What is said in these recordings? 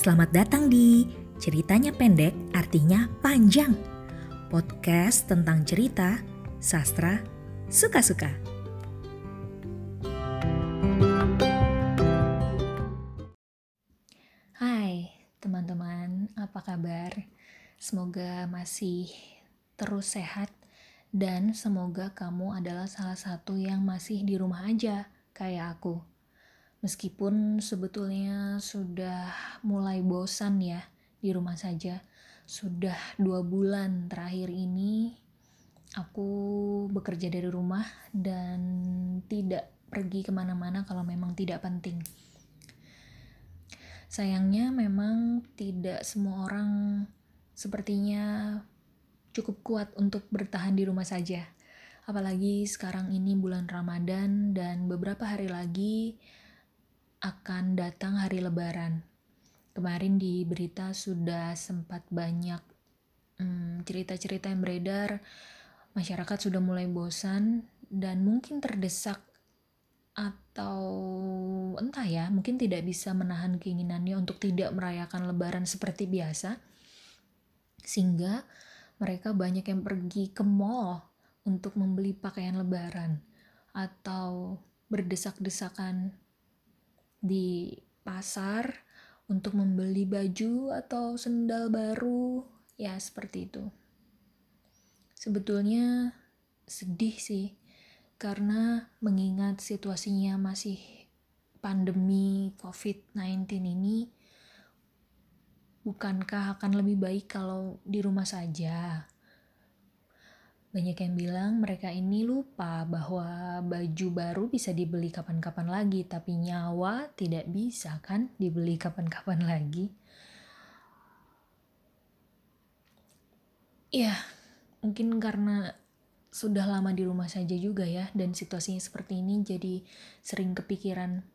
Selamat datang di Ceritanya Pendek Artinya Panjang Podcast tentang cerita, sastra, suka-suka Hai teman-teman, apa kabar? Semoga masih terus sehat dan semoga kamu adalah salah satu yang masih di rumah aja kayak aku. Meskipun sebetulnya sudah mulai bosan ya di rumah saja. Sudah dua bulan terakhir ini aku bekerja dari rumah dan tidak pergi ke mana-mana kalau memang tidak penting. Sayangnya memang tidak semua orang sepertinya cukup kuat untuk bertahan di rumah saja. Apalagi sekarang ini bulan Ramadan dan beberapa hari lagi akan datang hari lebaran. Kemarin di berita sudah sempat banyak hmm, cerita-cerita hmm, yang beredar, masyarakat sudah mulai bosan dan mungkin terdesak atau entah ya, mungkin tidak bisa menahan keinginannya untuk tidak merayakan lebaran seperti biasa. Sehingga mereka banyak yang pergi ke mall untuk membeli pakaian lebaran atau berdesak-desakan di pasar untuk membeli baju atau sendal baru, ya seperti itu. Sebetulnya sedih sih, karena mengingat situasinya masih pandemi COVID-19 ini, bukankah akan lebih baik kalau di rumah saja? Banyak yang bilang mereka ini lupa bahwa baju baru bisa dibeli kapan-kapan lagi, tapi nyawa tidak bisa kan dibeli kapan-kapan lagi. Ya, mungkin karena sudah lama di rumah saja juga ya, dan situasinya seperti ini jadi sering kepikiran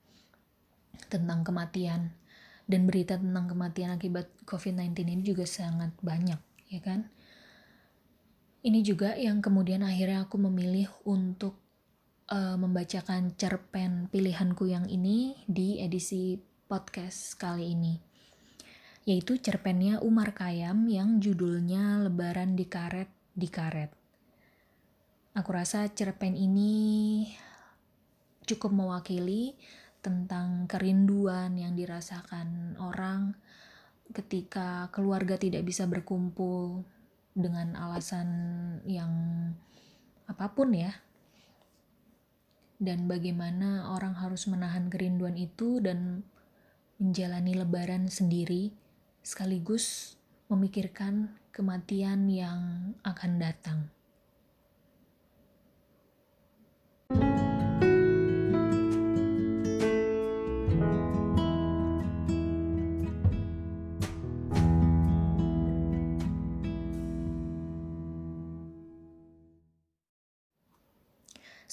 tentang kematian. Dan berita tentang kematian akibat COVID-19 ini juga sangat banyak, ya kan? Ini juga yang kemudian akhirnya aku memilih untuk uh, membacakan cerpen pilihanku yang ini di edisi podcast kali ini. Yaitu cerpennya Umar Kayam yang judulnya Lebaran di Karet di Karet. Aku rasa cerpen ini cukup mewakili tentang kerinduan yang dirasakan orang ketika keluarga tidak bisa berkumpul dengan alasan yang apa pun ya dan bagaimana orang harus menahan kerinduan itu dan menjalani lebaran sendiri sekaligus memikirkan kematian yang akan datang.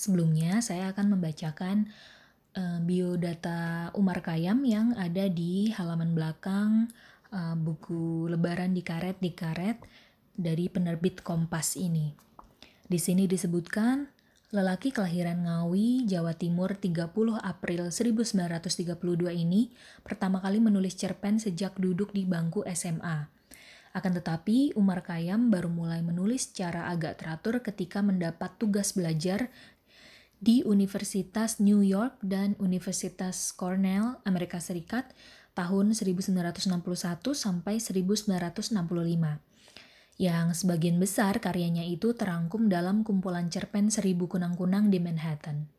Sebelumnya saya akan membacakan uh, biodata Umar Kayam yang ada di halaman belakang uh, buku Lebaran di Karet di Karet dari penerbit Kompas ini. Di sini disebutkan lelaki kelahiran Ngawi, Jawa Timur 30 April 1932 ini pertama kali menulis cerpen sejak duduk di bangku SMA. Akan tetapi, Umar Kayam baru mulai menulis secara agak teratur ketika mendapat tugas belajar di Universitas New York dan Universitas Cornell, Amerika Serikat tahun 1961 sampai 1965 yang sebagian besar karyanya itu terangkum dalam kumpulan cerpen Seribu Kunang-Kunang di Manhattan.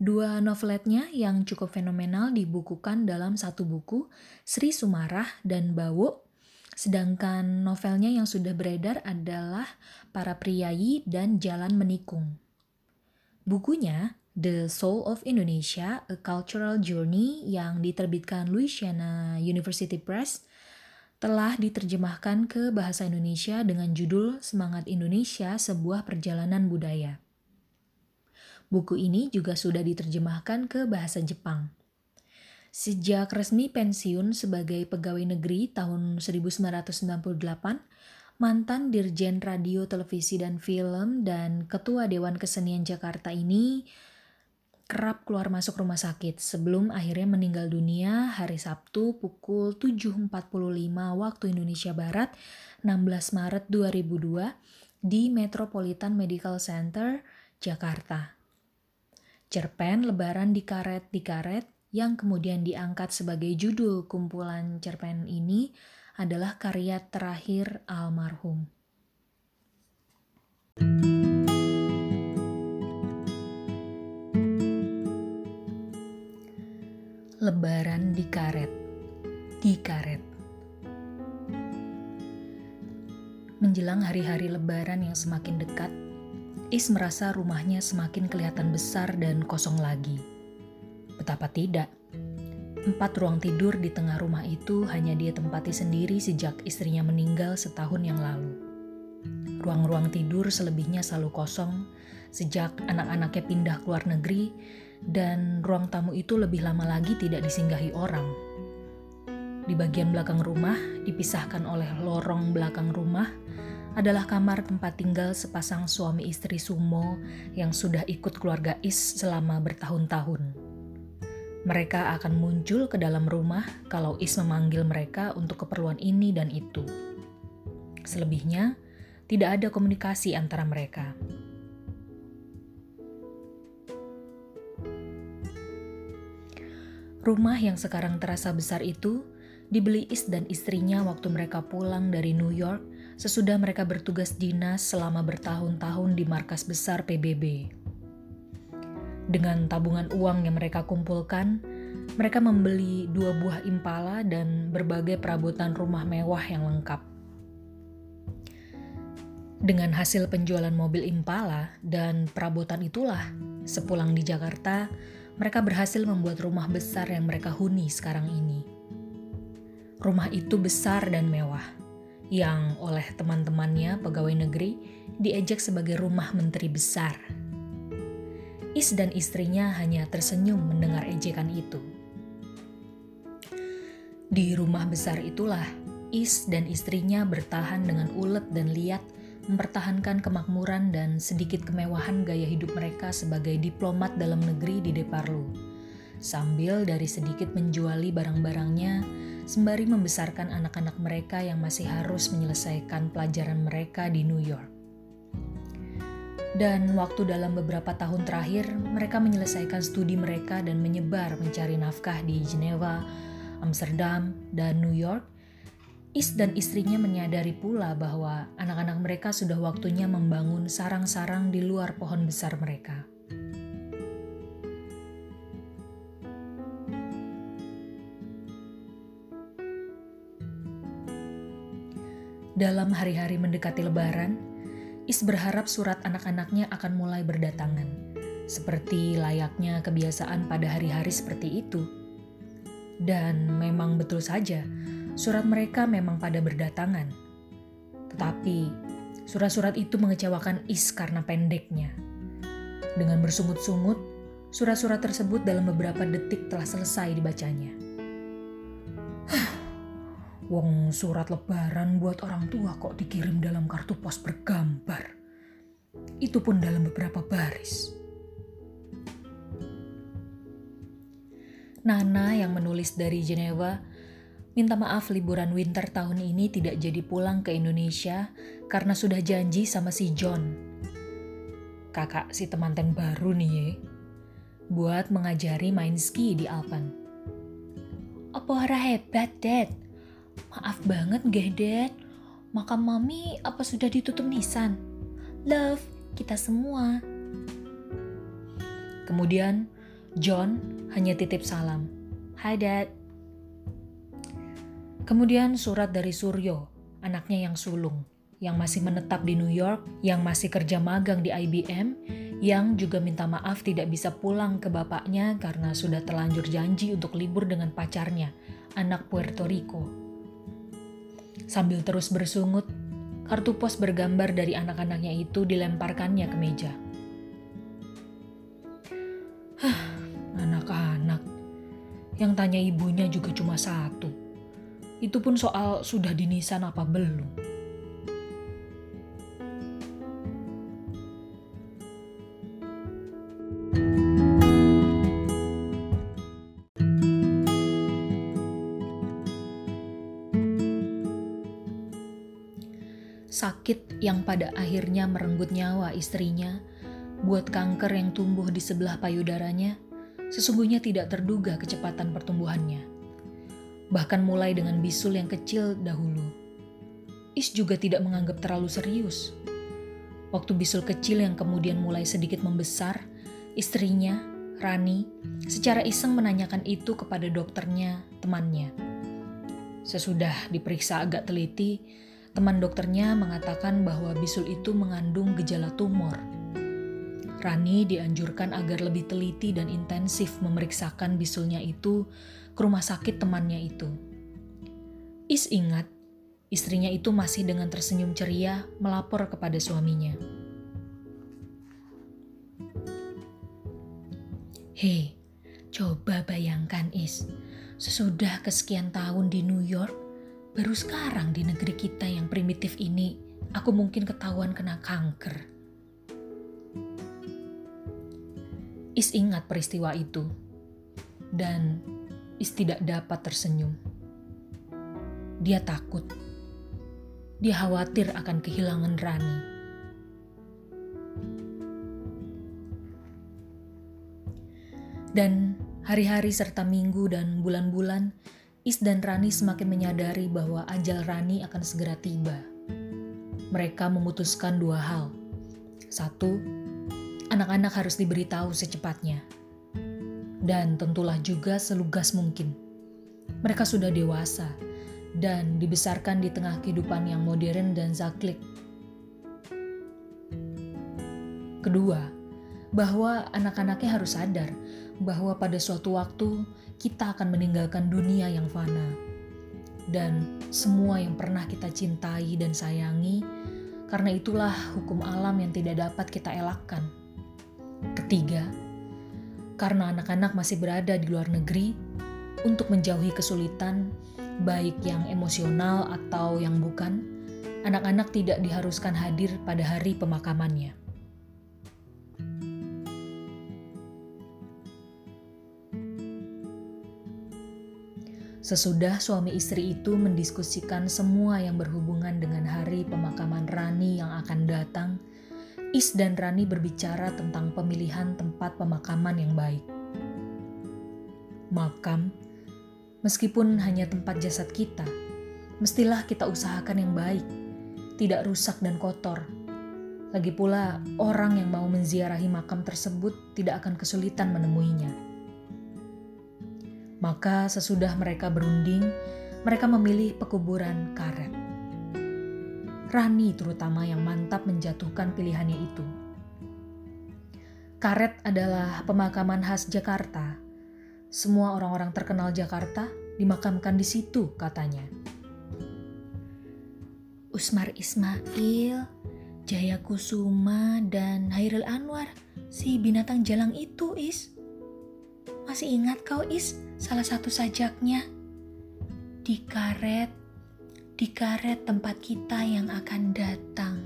Dua noveletnya yang cukup fenomenal dibukukan dalam satu buku, Sri Sumarah dan Bawo, sedangkan novelnya yang sudah beredar adalah Para Priayi dan Jalan Menikung. Bukunya The Soul of Indonesia, A Cultural Journey yang diterbitkan Louisiana University Press telah diterjemahkan ke bahasa Indonesia dengan judul Semangat Indonesia, Sebuah Perjalanan Budaya. Buku ini juga sudah diterjemahkan ke bahasa Jepang. Sejak resmi pensiun sebagai pegawai negeri tahun 1998, mantan Dirjen Radio, Televisi, dan Film dan Ketua Dewan Kesenian Jakarta ini kerap keluar masuk rumah sakit sebelum akhirnya meninggal dunia hari Sabtu pukul 7.45 waktu Indonesia Barat 16 Maret 2002 di Metropolitan Medical Center, Jakarta. Cerpen Lebaran di Karet di Karet yang kemudian diangkat sebagai judul kumpulan cerpen ini adalah karya terakhir almarhum. Lebaran di karet, di karet. Menjelang hari-hari Lebaran yang semakin dekat, Is merasa rumahnya semakin kelihatan besar dan kosong lagi. Betapa tidak, empat ruang tidur di tengah rumah itu hanya dia tempati sendiri sejak istrinya meninggal setahun yang lalu. Ruang-ruang tidur selebihnya selalu kosong sejak anak-anaknya pindah ke luar negeri dan ruang tamu itu lebih lama lagi tidak disinggahi orang. Di bagian belakang rumah, dipisahkan oleh lorong belakang rumah, adalah kamar tempat tinggal sepasang suami istri sumo yang sudah ikut keluarga Is selama bertahun-tahun. Mereka akan muncul ke dalam rumah kalau Is memanggil mereka untuk keperluan ini dan itu. Selebihnya, tidak ada komunikasi antara mereka. Rumah yang sekarang terasa besar itu dibeli Is dan istrinya waktu mereka pulang dari New York sesudah mereka bertugas dinas selama bertahun-tahun di markas besar PBB. Dengan tabungan uang yang mereka kumpulkan, mereka membeli dua buah impala dan berbagai perabotan rumah mewah yang lengkap. Dengan hasil penjualan mobil impala dan perabotan itulah, sepulang di Jakarta, mereka berhasil membuat rumah besar yang mereka huni sekarang ini. Rumah itu besar dan mewah, yang oleh teman-temannya pegawai negeri diejek sebagai rumah menteri besar. Is dan istrinya hanya tersenyum mendengar ejekan itu. Di rumah besar itulah, Is dan istrinya bertahan dengan ulet dan liat mempertahankan kemakmuran dan sedikit kemewahan gaya hidup mereka sebagai diplomat dalam negeri di Deparlu, sambil dari sedikit menjuali barang-barangnya sembari membesarkan anak-anak mereka yang masih harus menyelesaikan pelajaran mereka di New York. Dan waktu dalam beberapa tahun terakhir, mereka menyelesaikan studi mereka dan menyebar mencari nafkah di Geneva, Amsterdam, dan New York – Is dan istrinya menyadari pula bahwa anak-anak mereka sudah waktunya membangun sarang-sarang di luar pohon besar mereka. Dalam hari-hari mendekati Lebaran, Is berharap surat anak-anaknya akan mulai berdatangan, seperti layaknya kebiasaan pada hari-hari seperti itu. Dan memang betul saja, Surat mereka memang pada berdatangan. Tetapi, surat-surat itu mengecewakan Is karena pendeknya. Dengan bersungut-sungut, surat-surat tersebut dalam beberapa detik telah selesai dibacanya. Wong surat lebaran buat orang tua kok dikirim dalam kartu pos bergambar. Itu pun dalam beberapa baris. Nana yang menulis dari Jenewa minta maaf liburan winter tahun ini tidak jadi pulang ke Indonesia karena sudah janji sama si John. Kakak si temanten baru nih ye, buat mengajari main ski di Alpen. Apa hara hebat, Dad? Maaf banget gak, Dad? Makam mami apa sudah ditutup nisan? Love, kita semua. Kemudian, John hanya titip salam. Hai, Dad. Kemudian surat dari Suryo, anaknya yang sulung, yang masih menetap di New York, yang masih kerja magang di IBM, yang juga minta maaf tidak bisa pulang ke bapaknya karena sudah terlanjur janji untuk libur dengan pacarnya, anak Puerto Rico. Sambil terus bersungut, kartu pos bergambar dari anak-anaknya itu dilemparkannya ke meja. Hah, anak-anak. Yang tanya ibunya juga cuma satu itu pun soal sudah dinisan apa belum. Sakit yang pada akhirnya merenggut nyawa istrinya, buat kanker yang tumbuh di sebelah payudaranya, sesungguhnya tidak terduga kecepatan pertumbuhannya. Bahkan mulai dengan bisul yang kecil dahulu. Is juga tidak menganggap terlalu serius. Waktu bisul kecil yang kemudian mulai sedikit membesar, istrinya, Rani, secara iseng menanyakan itu kepada dokternya, temannya. Sesudah diperiksa agak teliti, Teman dokternya mengatakan bahwa bisul itu mengandung gejala tumor. Rani dianjurkan agar lebih teliti dan intensif memeriksakan bisulnya itu ke rumah sakit temannya itu. Is ingat, istrinya itu masih dengan tersenyum ceria melapor kepada suaminya. Hei, coba bayangkan Is, sesudah kesekian tahun di New York, Baru sekarang di negeri kita yang primitif ini, aku mungkin ketahuan kena kanker. Is ingat peristiwa itu, dan Is tidak dapat tersenyum. Dia takut. Dia khawatir akan kehilangan Rani. Dan hari-hari serta minggu dan bulan-bulan Is dan Rani semakin menyadari bahwa ajal Rani akan segera tiba. Mereka memutuskan dua hal. Satu, anak-anak harus diberitahu secepatnya. Dan tentulah juga selugas mungkin. Mereka sudah dewasa dan dibesarkan di tengah kehidupan yang modern dan zaklik. Kedua, bahwa anak-anaknya harus sadar bahwa pada suatu waktu kita akan meninggalkan dunia yang fana. Dan semua yang pernah kita cintai dan sayangi, karena itulah hukum alam yang tidak dapat kita elakkan. Ketiga, karena anak-anak masih berada di luar negeri, untuk menjauhi kesulitan, baik yang emosional atau yang bukan, anak-anak tidak diharuskan hadir pada hari pemakamannya. Sesudah suami istri itu mendiskusikan semua yang berhubungan dengan hari pemakaman Rani yang akan datang, Is dan Rani berbicara tentang pemilihan tempat pemakaman yang baik. Makam, meskipun hanya tempat jasad kita, mestilah kita usahakan yang baik, tidak rusak dan kotor. Lagi pula, orang yang mau menziarahi makam tersebut tidak akan kesulitan menemuinya. Maka sesudah mereka berunding, mereka memilih pekuburan karet. Rani terutama yang mantap menjatuhkan pilihannya itu. Karet adalah pemakaman khas Jakarta. Semua orang-orang terkenal Jakarta dimakamkan di situ, katanya. Usmar Ismail, Jaya Kusuma, dan Hairil Anwar, si binatang jalang itu, Is. Masih ingat kau, Is? salah satu sajaknya di karet, di karet tempat kita yang akan datang.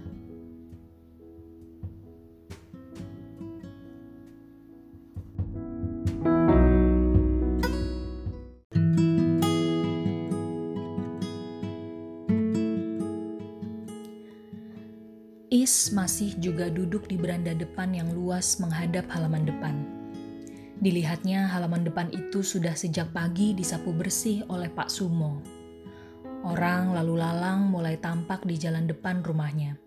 Is masih juga duduk di beranda depan yang luas menghadap halaman depan. Dilihatnya halaman depan itu sudah sejak pagi disapu bersih oleh Pak Sumo. Orang lalu lalang mulai tampak di jalan depan rumahnya.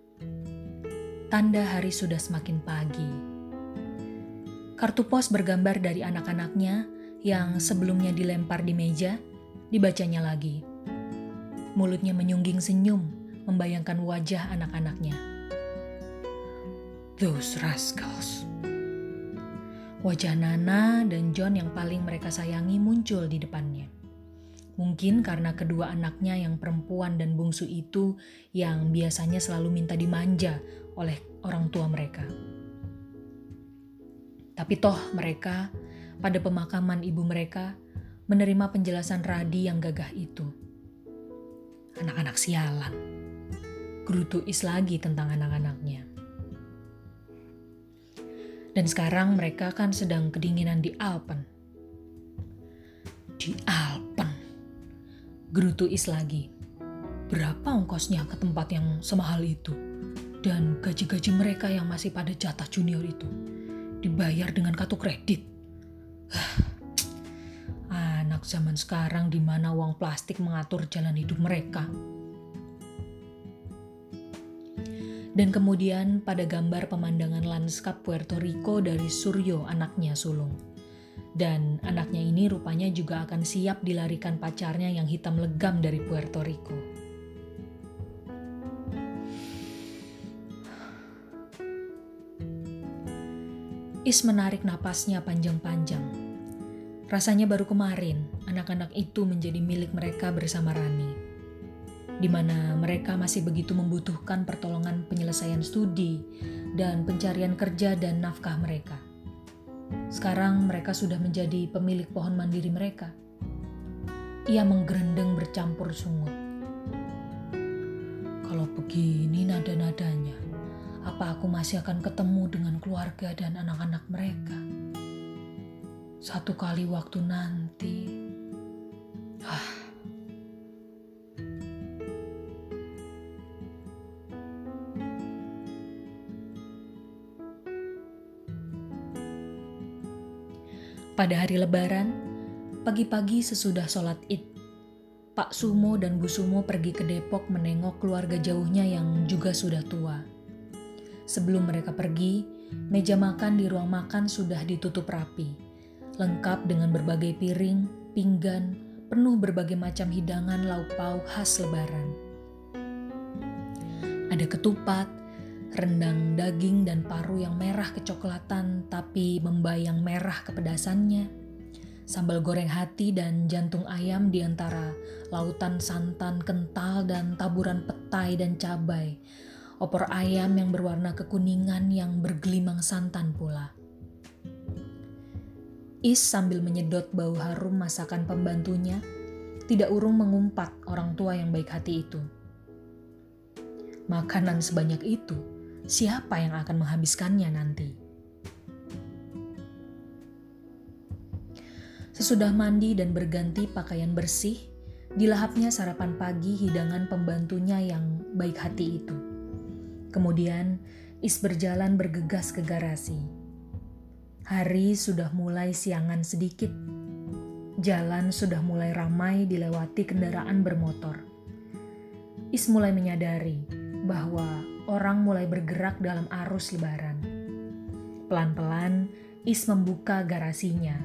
Tanda hari sudah semakin pagi. Kartu pos bergambar dari anak-anaknya yang sebelumnya dilempar di meja, dibacanya lagi. Mulutnya menyungging senyum, membayangkan wajah anak-anaknya. Those rascals. Wajah Nana dan John yang paling mereka sayangi muncul di depannya. Mungkin karena kedua anaknya yang perempuan dan bungsu itu yang biasanya selalu minta dimanja oleh orang tua mereka. Tapi toh mereka pada pemakaman ibu mereka menerima penjelasan Radi yang gagah itu. Anak-anak sialan. Gerutu is lagi tentang anak-anaknya. Dan sekarang mereka kan sedang kedinginan di Alpen. Di Alpen. Gerutu is lagi. berapa ongkosnya ke tempat yang semahal itu? Dan gaji-gaji mereka yang masih pada jatah junior itu dibayar dengan kartu kredit. Anak zaman sekarang di mana uang plastik mengatur jalan hidup mereka. Dan kemudian pada gambar pemandangan lanskap Puerto Rico dari Suryo anaknya sulung. Dan anaknya ini rupanya juga akan siap dilarikan pacarnya yang hitam legam dari Puerto Rico. Is menarik napasnya panjang-panjang. Rasanya baru kemarin anak-anak itu menjadi milik mereka bersama Rani di mana mereka masih begitu membutuhkan pertolongan penyelesaian studi dan pencarian kerja dan nafkah mereka. Sekarang mereka sudah menjadi pemilik pohon mandiri mereka. Ia menggerendeng bercampur sungut. Kalau begini nada-nadanya, apa aku masih akan ketemu dengan keluarga dan anak-anak mereka? Satu kali waktu nanti. Pada hari lebaran, pagi-pagi sesudah sholat id, Pak Sumo dan Bu Sumo pergi ke Depok menengok keluarga jauhnya yang juga sudah tua. Sebelum mereka pergi, meja makan di ruang makan sudah ditutup rapi, lengkap dengan berbagai piring, pinggan, penuh berbagai macam hidangan lauk pauk khas lebaran. Ada ketupat, rendang daging dan paru yang merah kecoklatan tapi membayang merah kepedasannya, sambal goreng hati dan jantung ayam di antara lautan santan kental dan taburan petai dan cabai, opor ayam yang berwarna kekuningan yang bergelimang santan pula. Is sambil menyedot bau harum masakan pembantunya, tidak urung mengumpat orang tua yang baik hati itu. Makanan sebanyak itu siapa yang akan menghabiskannya nanti. Sesudah mandi dan berganti pakaian bersih, dilahapnya sarapan pagi hidangan pembantunya yang baik hati itu. Kemudian, Is berjalan bergegas ke garasi. Hari sudah mulai siangan sedikit. Jalan sudah mulai ramai dilewati kendaraan bermotor. Is mulai menyadari bahwa orang mulai bergerak dalam arus lebaran. Pelan-pelan, Is membuka garasinya.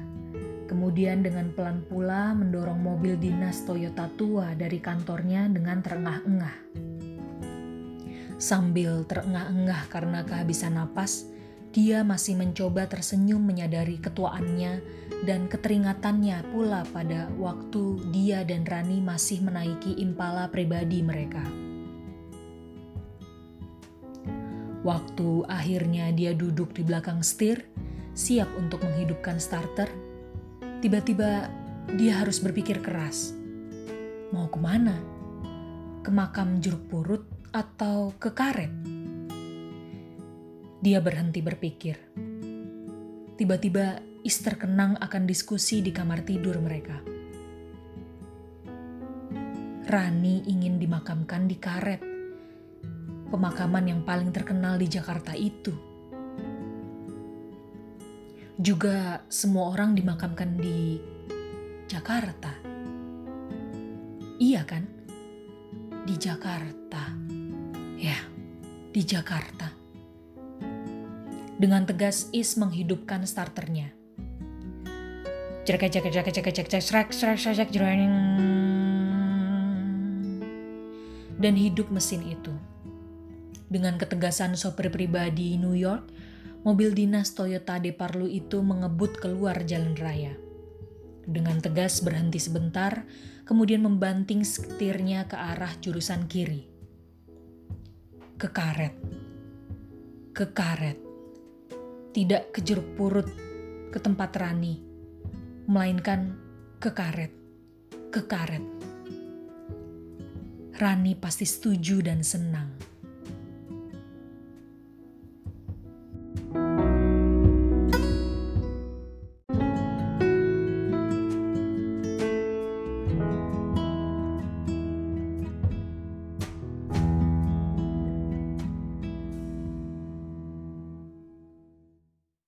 Kemudian dengan pelan pula mendorong mobil dinas Toyota tua dari kantornya dengan terengah-engah. Sambil terengah-engah karena kehabisan napas, dia masih mencoba tersenyum menyadari ketuaannya dan keteringatannya pula pada waktu dia dan Rani masih menaiki impala pribadi mereka. Waktu akhirnya dia duduk di belakang setir, siap untuk menghidupkan starter, tiba-tiba dia harus berpikir keras. Mau ke mana? Ke makam jeruk purut atau ke karet? Dia berhenti berpikir. Tiba-tiba Is terkenang akan diskusi di kamar tidur mereka. Rani ingin dimakamkan di karet pemakaman yang paling terkenal di Jakarta itu. Juga semua orang dimakamkan di Jakarta. Iya kan? Di Jakarta. Ya, di Jakarta. Dengan tegas Is menghidupkan starternya. Dan hidup mesin itu. Dengan ketegasan sopir pribadi New York, mobil dinas Toyota Deparlu itu mengebut keluar jalan raya. Dengan tegas berhenti sebentar, kemudian membanting setirnya ke arah jurusan kiri. Ke karet. Ke karet. Tidak ke jeruk purut, ke tempat Rani. Melainkan ke karet. Ke karet. Rani pasti setuju dan senang.